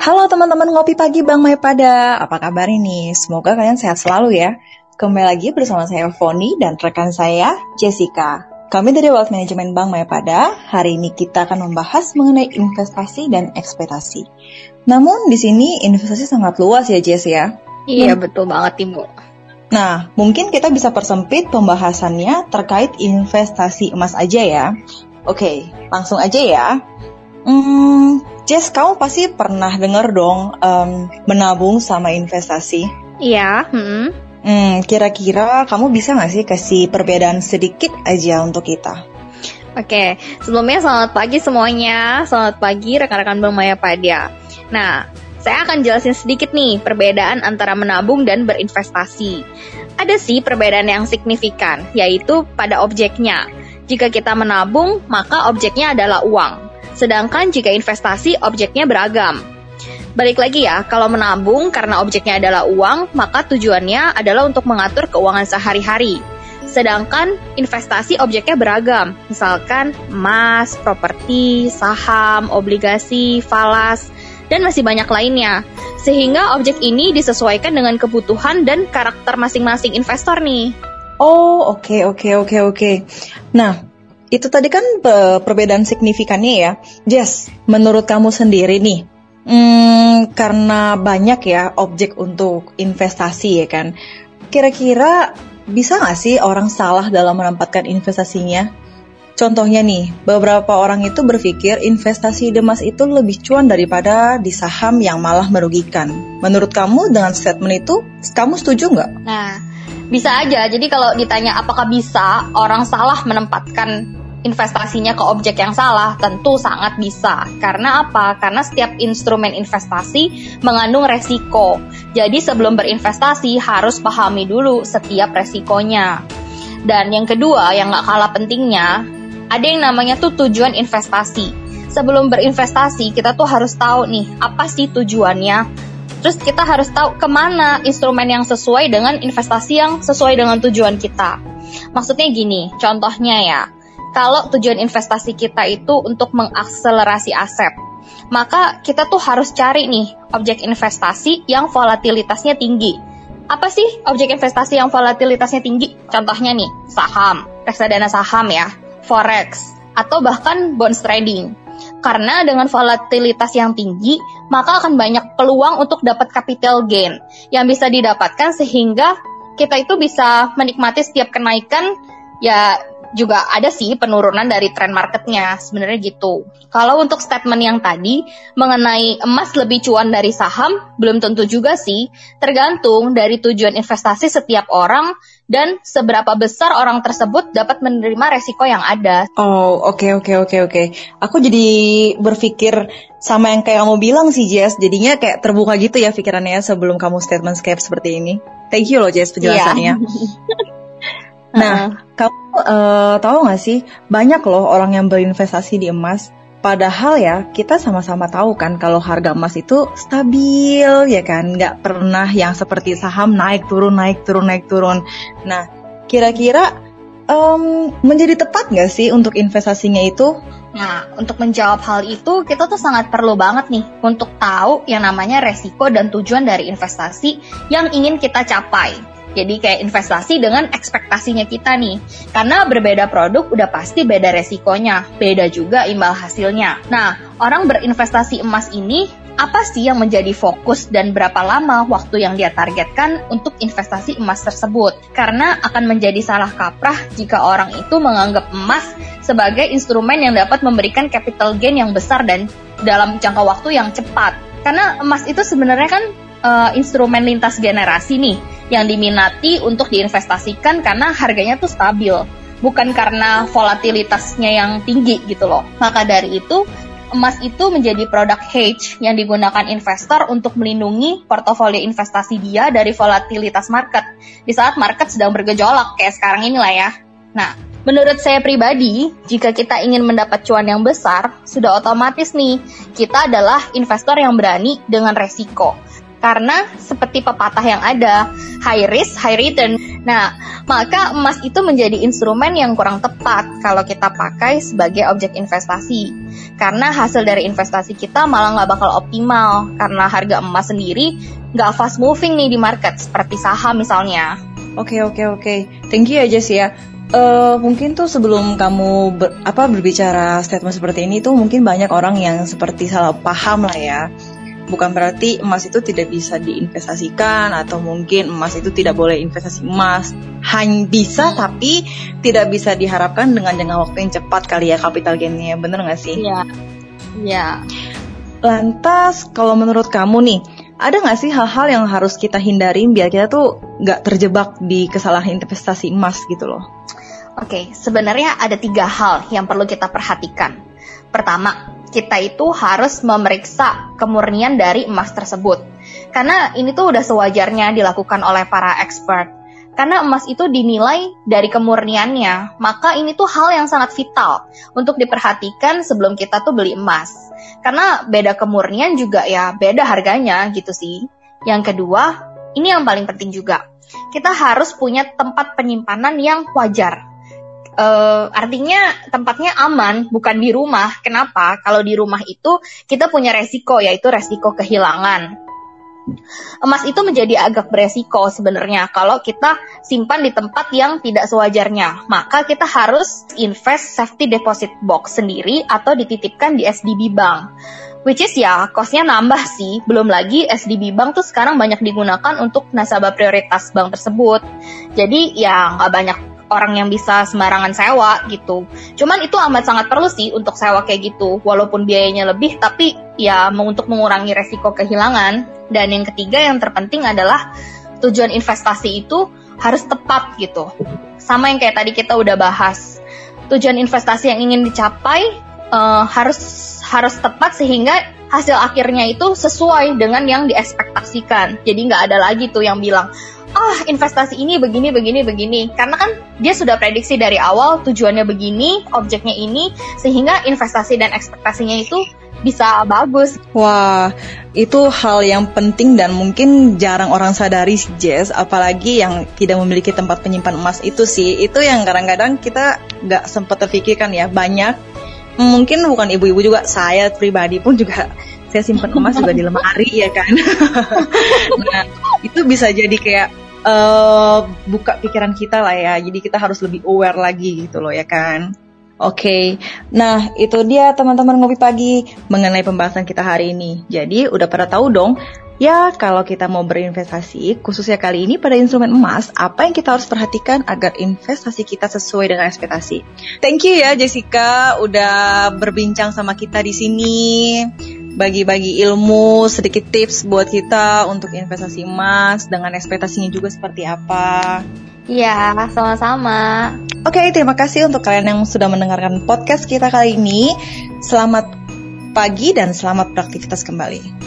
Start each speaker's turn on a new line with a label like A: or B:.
A: Halo teman-teman ngopi pagi Bang Pada, apa kabar ini? Semoga kalian sehat selalu ya. Kembali lagi bersama saya Foni dan rekan saya Jessica. Kami dari Wealth Management Bank Pada, hari ini kita akan membahas mengenai investasi dan ekspektasi. Namun di sini investasi sangat luas ya Jess ya.
B: Iya hmm. betul banget Ibu.
A: Nah, mungkin kita bisa persempit pembahasannya terkait investasi emas aja ya. Oke, langsung aja ya. Hmm, Jess, kamu pasti pernah dengar dong um, menabung sama investasi?
B: Iya. Hmm.
A: Hmm, kira-kira kamu bisa nggak sih kasih perbedaan sedikit aja untuk kita?
B: Oke, sebelumnya selamat pagi semuanya. Selamat pagi rekan-rekan Bang Maya Padya. Nah, saya akan jelasin sedikit nih perbedaan antara menabung dan berinvestasi. Ada sih perbedaan yang signifikan, yaitu pada objeknya. Jika kita menabung, maka objeknya adalah uang. Sedangkan jika investasi, objeknya beragam. Balik lagi ya, kalau menabung karena objeknya adalah uang, maka tujuannya adalah untuk mengatur keuangan sehari-hari. Sedangkan investasi objeknya beragam, misalkan emas, properti, saham, obligasi, falas, dan masih banyak lainnya. Sehingga objek ini disesuaikan dengan kebutuhan dan karakter masing-masing investor nih.
A: Oh, oke, okay, oke, okay, oke, okay, oke. Okay. Nah, itu tadi kan perbedaan signifikannya ya. Jess, menurut kamu sendiri nih, hmm, karena banyak ya objek untuk investasi ya kan, kira-kira bisa nggak sih orang salah dalam menempatkan investasinya? Contohnya nih, beberapa orang itu berpikir investasi emas itu lebih cuan daripada di saham yang malah merugikan. Menurut kamu dengan statement itu, kamu setuju nggak?
B: Nah, bisa aja. Jadi kalau ditanya apakah bisa orang salah menempatkan investasinya ke objek yang salah, tentu sangat bisa. Karena apa? Karena setiap instrumen investasi mengandung resiko. Jadi sebelum berinvestasi harus pahami dulu setiap resikonya. Dan yang kedua, yang gak kalah pentingnya, ada yang namanya tuh tujuan investasi. Sebelum berinvestasi, kita tuh harus tahu nih, apa sih tujuannya, Terus kita harus tahu ke mana instrumen yang sesuai dengan investasi yang sesuai dengan tujuan kita. Maksudnya gini, contohnya ya, kalau tujuan investasi kita itu untuk mengakselerasi aset, maka kita tuh harus cari nih objek investasi yang volatilitasnya tinggi. Apa sih objek investasi yang volatilitasnya tinggi? Contohnya nih, saham, reksadana saham ya, forex, atau bahkan bonds trading. Karena dengan volatilitas yang tinggi, maka akan banyak peluang untuk dapat capital gain yang bisa didapatkan sehingga kita itu bisa menikmati setiap kenaikan ya juga ada sih penurunan dari tren marketnya sebenarnya gitu. Kalau untuk statement yang tadi mengenai emas lebih cuan dari saham belum tentu juga sih, tergantung dari tujuan investasi setiap orang dan seberapa besar orang tersebut dapat menerima resiko yang ada.
A: Oh, oke okay, oke okay, oke okay, oke. Aku jadi berpikir sama yang kayak kamu bilang sih Jess, jadinya kayak terbuka gitu ya pikirannya sebelum kamu statement scape seperti ini. Thank you loh Jess penjelasannya. Yeah. Nah, uh tahu nggak sih banyak loh orang yang berinvestasi di emas. Padahal ya kita sama-sama tahu kan kalau harga emas itu stabil ya kan, nggak pernah yang seperti saham naik turun naik turun naik turun. Nah, kira-kira um, menjadi tepat nggak sih untuk investasinya itu?
B: Nah, untuk menjawab hal itu kita tuh sangat perlu banget nih untuk tahu yang namanya resiko dan tujuan dari investasi yang ingin kita capai. Jadi kayak investasi dengan ekspektasinya kita nih. Karena berbeda produk udah pasti beda resikonya, beda juga imbal hasilnya. Nah, orang berinvestasi emas ini apa sih yang menjadi fokus dan berapa lama waktu yang dia targetkan untuk investasi emas tersebut? Karena akan menjadi salah kaprah jika orang itu menganggap emas sebagai instrumen yang dapat memberikan capital gain yang besar dan dalam jangka waktu yang cepat. Karena emas itu sebenarnya kan uh, instrumen lintas generasi nih yang diminati untuk diinvestasikan karena harganya tuh stabil, bukan karena volatilitasnya yang tinggi gitu loh. Maka dari itu, emas itu menjadi produk hedge yang digunakan investor untuk melindungi portofolio investasi dia dari volatilitas market di saat market sedang bergejolak kayak sekarang inilah ya. Nah, menurut saya pribadi, jika kita ingin mendapat cuan yang besar, sudah otomatis nih, kita adalah investor yang berani dengan resiko Karena seperti pepatah yang ada, high risk, high return. Nah, maka emas itu menjadi instrumen yang kurang tepat kalau kita pakai sebagai objek investasi. Karena hasil dari investasi kita malah nggak bakal optimal karena harga emas sendiri nggak fast moving nih di market seperti saham misalnya.
A: Oke oke oke, thank you aja sih ya. Uh, mungkin tuh sebelum kamu ber, apa berbicara statement seperti ini tuh mungkin banyak orang yang seperti salah paham lah ya bukan berarti emas itu tidak bisa diinvestasikan atau mungkin emas itu tidak boleh investasi emas. Hanya bisa tapi tidak bisa diharapkan dengan jangka waktu yang cepat kali ya capital gainnya. Bener nggak sih?
B: Iya. Iya.
A: Lantas kalau menurut kamu nih, ada nggak sih hal-hal yang harus kita hindarin biar kita tuh nggak terjebak di kesalahan investasi emas gitu loh?
B: Oke, sebenarnya ada tiga hal yang perlu kita perhatikan. Pertama, kita itu harus memeriksa kemurnian dari emas tersebut. Karena ini tuh udah sewajarnya dilakukan oleh para expert. Karena emas itu dinilai dari kemurniannya, maka ini tuh hal yang sangat vital untuk diperhatikan sebelum kita tuh beli emas. Karena beda kemurnian juga ya beda harganya gitu sih. Yang kedua, ini yang paling penting juga. Kita harus punya tempat penyimpanan yang wajar uh, artinya tempatnya aman, bukan di rumah. Kenapa? Kalau di rumah itu kita punya resiko, yaitu resiko kehilangan. Emas itu menjadi agak beresiko sebenarnya kalau kita simpan di tempat yang tidak sewajarnya. Maka kita harus invest safety deposit box sendiri atau dititipkan di SDB Bank. Which is ya, costnya nambah sih. Belum lagi SDB Bank tuh sekarang banyak digunakan untuk nasabah prioritas bank tersebut. Jadi ya nggak banyak orang yang bisa sembarangan sewa gitu. Cuman itu amat sangat perlu sih untuk sewa kayak gitu, walaupun biayanya lebih, tapi ya untuk mengurangi resiko kehilangan. Dan yang ketiga yang terpenting adalah tujuan investasi itu harus tepat gitu. Sama yang kayak tadi kita udah bahas, tujuan investasi yang ingin dicapai uh, harus harus tepat sehingga hasil akhirnya itu sesuai dengan yang diekspektasikan. Jadi nggak ada lagi tuh yang bilang, ah investasi ini begini begini begini karena kan dia sudah prediksi dari awal tujuannya begini objeknya ini sehingga investasi dan ekspektasinya itu bisa bagus.
A: Wah, itu hal yang penting dan mungkin jarang orang sadari Jess, apalagi yang tidak memiliki tempat penyimpan emas itu sih. Itu yang kadang-kadang kita nggak sempat terpikirkan ya. Banyak, mungkin bukan ibu-ibu juga, saya pribadi pun juga saya simpan emas juga di lemari ya kan. nah, itu bisa jadi kayak uh, buka pikiran kita lah ya. Jadi kita harus lebih aware lagi gitu loh ya kan. Oke, okay. nah itu dia teman-teman ngopi pagi mengenai pembahasan kita hari ini. Jadi udah pada tahu dong, ya kalau kita mau berinvestasi, khususnya kali ini pada instrumen emas, apa yang kita harus perhatikan agar investasi kita sesuai dengan ekspektasi. Thank you ya Jessica, udah berbincang sama kita di sini bagi-bagi ilmu, sedikit tips buat kita untuk investasi emas dengan ekspektasinya juga seperti apa.
B: Iya, sama-sama.
A: Oke, okay, terima kasih untuk kalian yang sudah mendengarkan podcast kita kali ini. Selamat pagi dan selamat beraktivitas kembali.